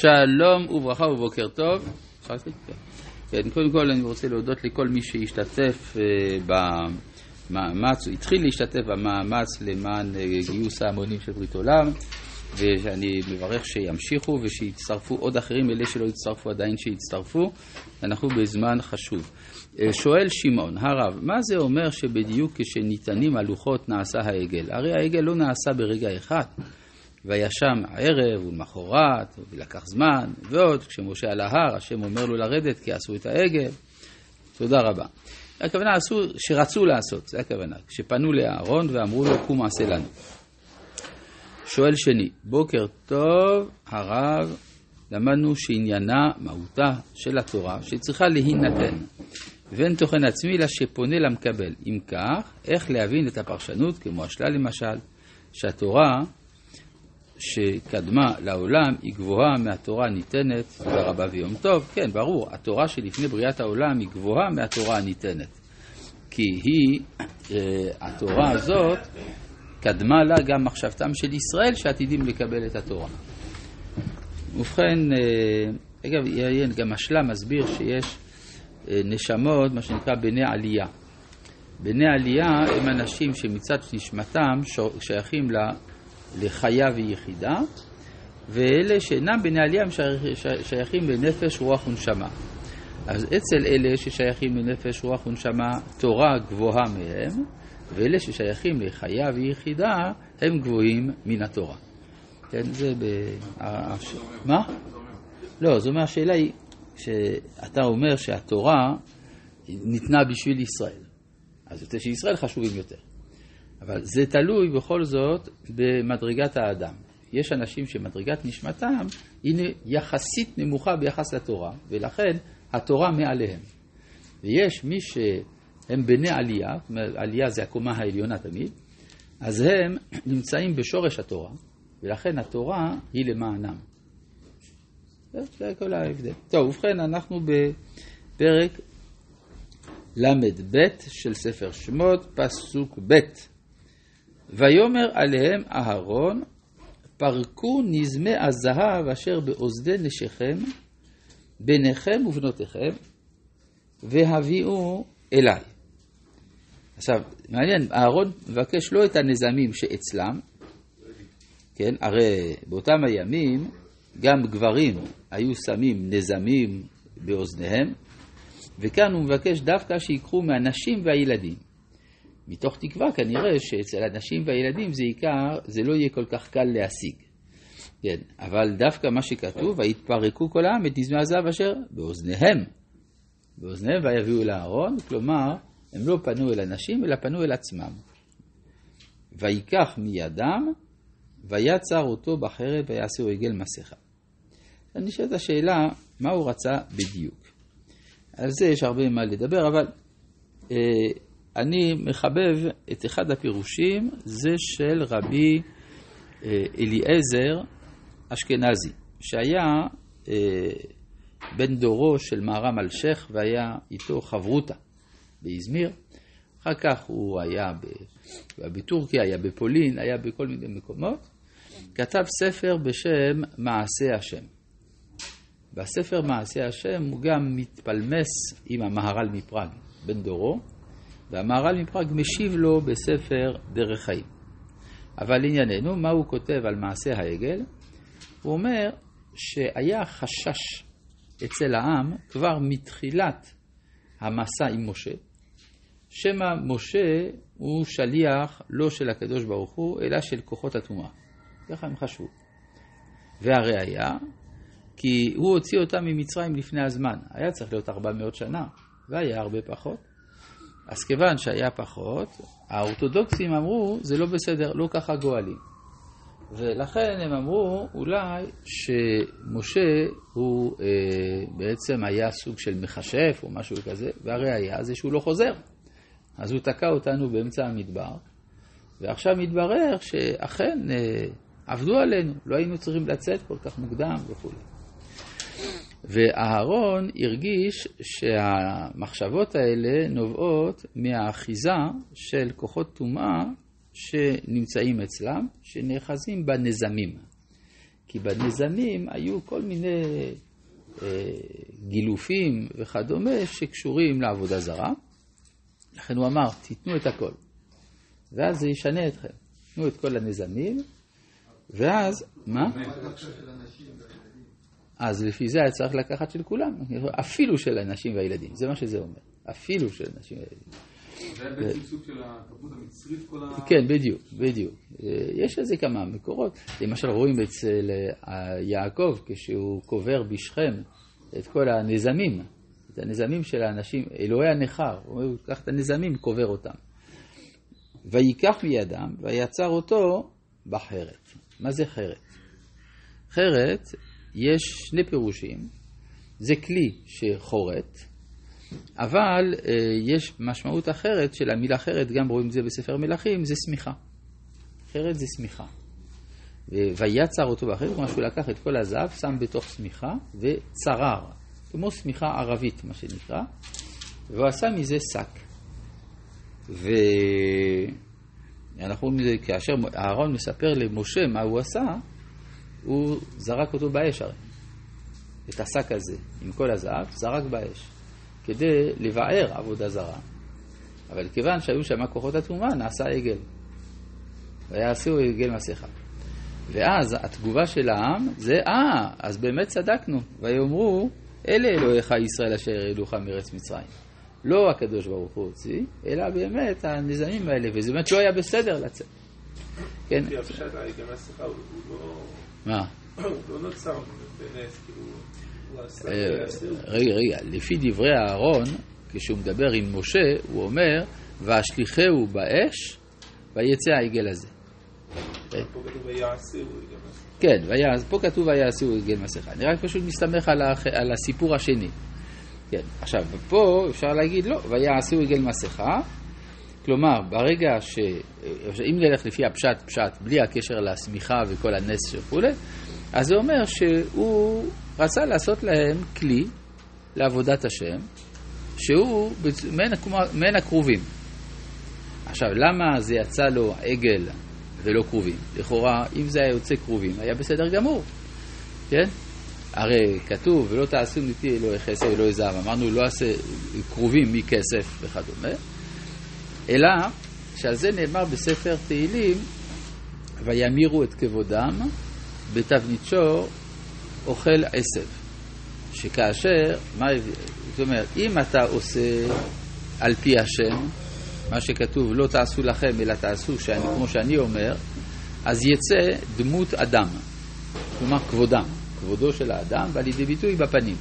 שלום וברכה ובוקר טוב. כן, קודם כל אני רוצה להודות לכל מי שהשתתף אה, במאמץ, הוא התחיל להשתתף במאמץ למען אה, גיוס ההמונים של ברית עולם, ואני מברך שימשיכו ושיצטרפו עוד אחרים, אלה שלא הצטרפו עדיין שיצטרפו, אנחנו בזמן חשוב. אה, שואל שמעון, הרב, מה זה אומר שבדיוק כשניתנים הלוחות נעשה העגל? הרי העגל לא נעשה ברגע אחד. וישם הערב ולמחרת, ולקח זמן, ועוד, כשמשה על ההר, השם אומר לו לרדת כי עשו את העגל. תודה רבה. הכוונה עשו, שרצו לעשות, זה הכוונה. כשפנו לאהרון ואמרו לו, קום עשה לנו. שואל שני, בוקר טוב, הרב, למדנו שעניינה, מהותה של התורה, שצריכה להינתן, ואין תוכן עצמי, אלא שפונה למקבל. אם כך, איך להבין את הפרשנות, כמו השלה למשל, שהתורה שקדמה לעולם היא גבוהה מהתורה הניתנת ברבה ויום טוב. כן, ברור, התורה שלפני בריאת העולם היא גבוהה מהתורה הניתנת. כי היא, אה, התורה הזאת, קדמה לה גם מחשבתם של ישראל שעתידים לקבל את התורה. ובכן, אה, אגב, יעיין, גם השלה מסביר שיש אה, נשמות, מה שנקרא בני עלייה. בני עלייה הם אנשים שמצד נשמתם שייכים לחיה ויחידה, ואלה שאינם בני עלייה הם שייכים לנפש, רוח ונשמה. אז אצל אלה ששייכים לנפש, רוח ונשמה, תורה גבוהה מהם, ואלה ששייכים לחיה ויחידה, הם גבוהים מן התורה. כן, זה ב... מה? לא, זאת אומרת, השאלה היא שאתה אומר שהתורה ניתנה בשביל ישראל. אז יותר שישראל חשובים יותר. אבל זה תלוי בכל זאת במדרגת האדם. יש אנשים שמדרגת נשמתם היא יחסית נמוכה ביחס לתורה, ולכן התורה מעליהם. ויש מי שהם בני עלייה, עלייה זה הקומה העליונה תמיד, אז הם נמצאים בשורש התורה, ולכן התורה היא למענם. זה כל ההבדל. טוב, ובכן, אנחנו בפרק ל"ב של ספר שמות, פסוק ב'. ויאמר עליהם אהרון, פרקו נזמי הזהב אשר באוזדי נשיכם, בניכם ובנותיכם, והביאו אליי. עכשיו, מעניין, אהרון מבקש לא את הנזמים שאצלם, כן, הרי באותם הימים גם גברים היו שמים נזמים באוזניהם, וכאן הוא מבקש דווקא שיקחו מהנשים והילדים. מתוך תקווה כנראה שאצל הנשים והילדים זה עיקר, זה לא יהיה כל כך קל להשיג. כן, אבל דווקא מה שכתוב, ויתפרקו כל העם את נזמי הזהב אשר באוזניהם. באוזניהם ויביאו אל הארון, כלומר, הם לא פנו אל הנשים, אלא פנו אל עצמם. ויקח מידם, ויצר אותו בחרב ויעשהו עגל מסכה. אני שואל את השאלה, מה הוא רצה בדיוק? על זה יש הרבה מה לדבר, אבל אה, אני מחבב את אחד הפירושים, זה של רבי אה, אליעזר אשכנזי, שהיה אה, בן דורו של מהר"ם אלשיך והיה איתו חברותה באזמיר. אחר כך הוא היה בטורקיה, היה בפולין, היה בכל מיני מקומות. כתב ספר בשם מעשה השם. בספר מעשה השם הוא גם מתפלמס עם המהר"ל מפראג, בן דורו. והמהר"ל מפראג משיב לו בספר דרך חיים. אבל לענייננו, מה הוא כותב על מעשה העגל? הוא אומר שהיה חשש אצל העם כבר מתחילת המסע עם משה, שמא משה הוא שליח לא של הקדוש ברוך הוא, אלא של כוחות הטומאה. ככה הם חשבו. והראיה, כי הוא הוציא אותם ממצרים לפני הזמן. היה צריך להיות 400 שנה, והיה הרבה פחות. אז כיוון שהיה פחות, האורתודוקסים אמרו, זה לא בסדר, לא ככה גואלים. ולכן הם אמרו, אולי שמשה הוא אה, בעצם היה סוג של מכשף או משהו כזה, והראיה זה שהוא לא חוזר. אז הוא תקע אותנו באמצע המדבר, ועכשיו מתברר שאכן אה, עבדו עלינו, לא היינו צריכים לצאת כל כך מוקדם וכולי. ואהרון הרגיש שהמחשבות האלה נובעות מהאחיזה של כוחות טומאה שנמצאים אצלם, שנאחזים בנזמים. כי בנזמים היו כל מיני אה, גילופים וכדומה שקשורים לעבודה זרה. לכן הוא אמר, תיתנו את הכל. ואז זה ישנה אתכם. תנו את כל הנזמים, ואז, מה? אז לפי זה היה צריך לקחת של כולם, אפילו של הנשים והילדים, זה מה שזה אומר, אפילו של הנשים והילדים. זה היה בעצם סוג של התרבות המצרית כל ה... כן, בדיוק, בדיוק. יש לזה כמה מקורות. למשל רואים אצל אה, יעקב, כשהוא קובר בשכם את כל הנזמים, את הנזמים של האנשים, אלוהי הנכר, הוא אומר, קח את הנזמים, קובר אותם. ויקח מידם ויצר אותו בחרת. מה זה חרת? חרת, יש שני פירושים. זה כלי שחורת, אבל אה, יש משמעות אחרת של המילה חרת, גם רואים את זה בספר מלכים, זה שמיכה. חרת זה שמיכה. ויצר אותו בחרת, כלומר שהוא לקח את כל הזהב, שם בתוך שמיכה וצרר, כמו שמיכה ערבית, מה שנקרא, והוא עשה מזה שק. ואנחנו רואים את זה כאשר אהרון מספר למשה מה הוא עשה, הוא זרק אותו באש הרי. את השק הזה עם כל הזהב, זרק באש, כדי לבער עבודה זרה. אבל כיוון שהיו שם כוחות הטומאה, נעשה עגל. ויעשו עגל מסכה. ואז התגובה של העם זה, אה, אז באמת צדקנו. ויאמרו, אלה אלוהיך ישראל אשר העלוך מארץ מצרים. לא הקדוש ברוך הוא הוציא, אלא באמת הנזמים האלה, וזה באמת לא היה בסדר לצאת. כן. כי הפשט העגל מסכה הוא לא... מה? כאילו... אה, רגע, רגע, לפי דברי אהרון, כשהוא מדבר עם משה, הוא אומר, והשליחהו באש, ויצא העגל הזה. כן, פה כתוב ויעשו עגל מסכה. אני רק פשוט מסתמך על הסיפור השני. כן, עכשיו, פה אפשר להגיד לא, ויעשו עגל מסכה. כלומר, ברגע ש... אם נלך לפי הפשט, פשט, בלי הקשר לשמיכה וכל הנס וכולי, אז זה אומר שהוא רצה לעשות להם כלי לעבודת השם, שהוא מעין הכרובים. עכשיו, למה זה יצא לו עגל ולא כרובים? לכאורה, אם זה היה יוצא כרובים, היה בסדר גמור, כן? הרי כתוב, ולא תעשו מפי אלוהי חסר אלוהי זהב, אמרנו לא עשה כרובים מכסף וכדומה, אלא שעל זה נאמר בספר תהילים, וימירו את כבודם בתבנית שור אוכל עשב. שכאשר, מה, זאת אומרת, אם אתה עושה על פי השם, מה שכתוב לא תעשו לכם אלא תעשו שאני, כמו שאני אומר, אז יצא דמות אדם, כלומר כבודם, כבודו של האדם בא לידי ביטוי בפנים.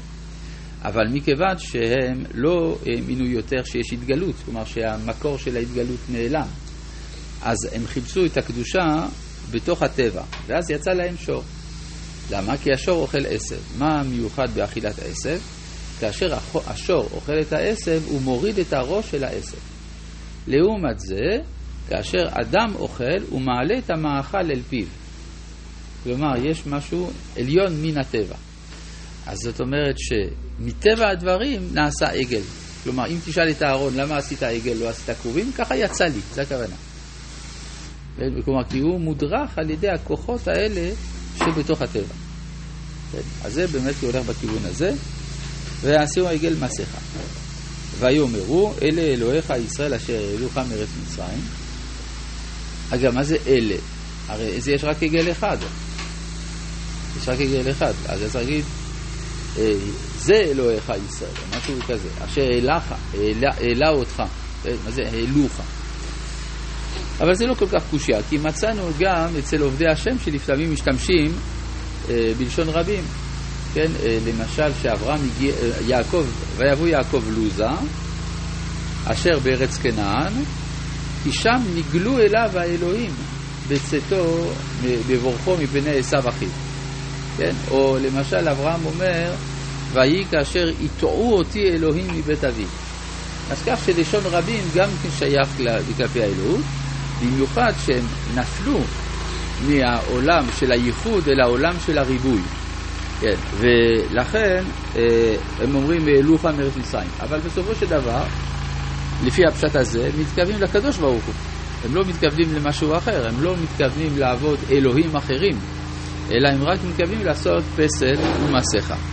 אבל מכיוון שהם לא האמינו יותר שיש התגלות, כלומר שהמקור של ההתגלות נעלם, אז הם חיפשו את הקדושה בתוך הטבע, ואז יצא להם שור. למה? כי השור אוכל עשב. מה המיוחד באכילת עשב? כאשר השור אוכל את העשב, הוא מוריד את הראש של העשב. לעומת זה, כאשר אדם אוכל, הוא מעלה את המאכל אל פיו. כלומר, יש משהו עליון מן הטבע. אז זאת אומרת שמטבע הדברים נעשה עגל. כלומר, אם תשאל את אהרון למה עשית עגל, לא עשית כרובים, ככה יצא לי, זה הכוונה. כלומר, כי הוא מודרך על ידי הכוחות האלה שבתוך הטבע. אז זה באמת הולך בכיוון הזה, ועשו עגל מסכה. ויאמרו, אלה אלוהיך ישראל אשר העלוך מארץ מצרים. אגב, מה זה אלה? הרי יש רק עגל אחד. יש רק עגל אחד. אז צריך להגיד, זה אלוהיך ישראל, משהו כזה, אשר העלך, העלה אותך. מה זה העלוך? אבל זה לא כל כך קושייה, כי מצאנו גם אצל עובדי השם שלפעמים משתמשים אה, בלשון רבים. כן, אה, למשל שאברהם הגיע, אה, יעקב, ויבוא יעקב לוזה, אשר בארץ כנען, כי שם נגלו אליו האלוהים בצאתו, בבורכו מפני עשיו אחיו. כן? או למשל אברהם אומר, ויהי כאשר יטעו אותי אלוהים מבית אבי. אז כך שלשון רבים גם כן שייך כלפי האלוהות, במיוחד שהם נפלו מהעולם של הייחוד אל העולם של הריבוי. כן, ולכן אה, הם אומרים העלוך מארץ מצרים. אבל בסופו של דבר, לפי הפשט הזה, מתכוונים לקדוש ברוך הוא. הם לא מתכוונים למשהו אחר, הם לא מתכוונים לעבוד אלוהים אחרים, אלא הם רק מתכוונים לעשות פסל ומסכה.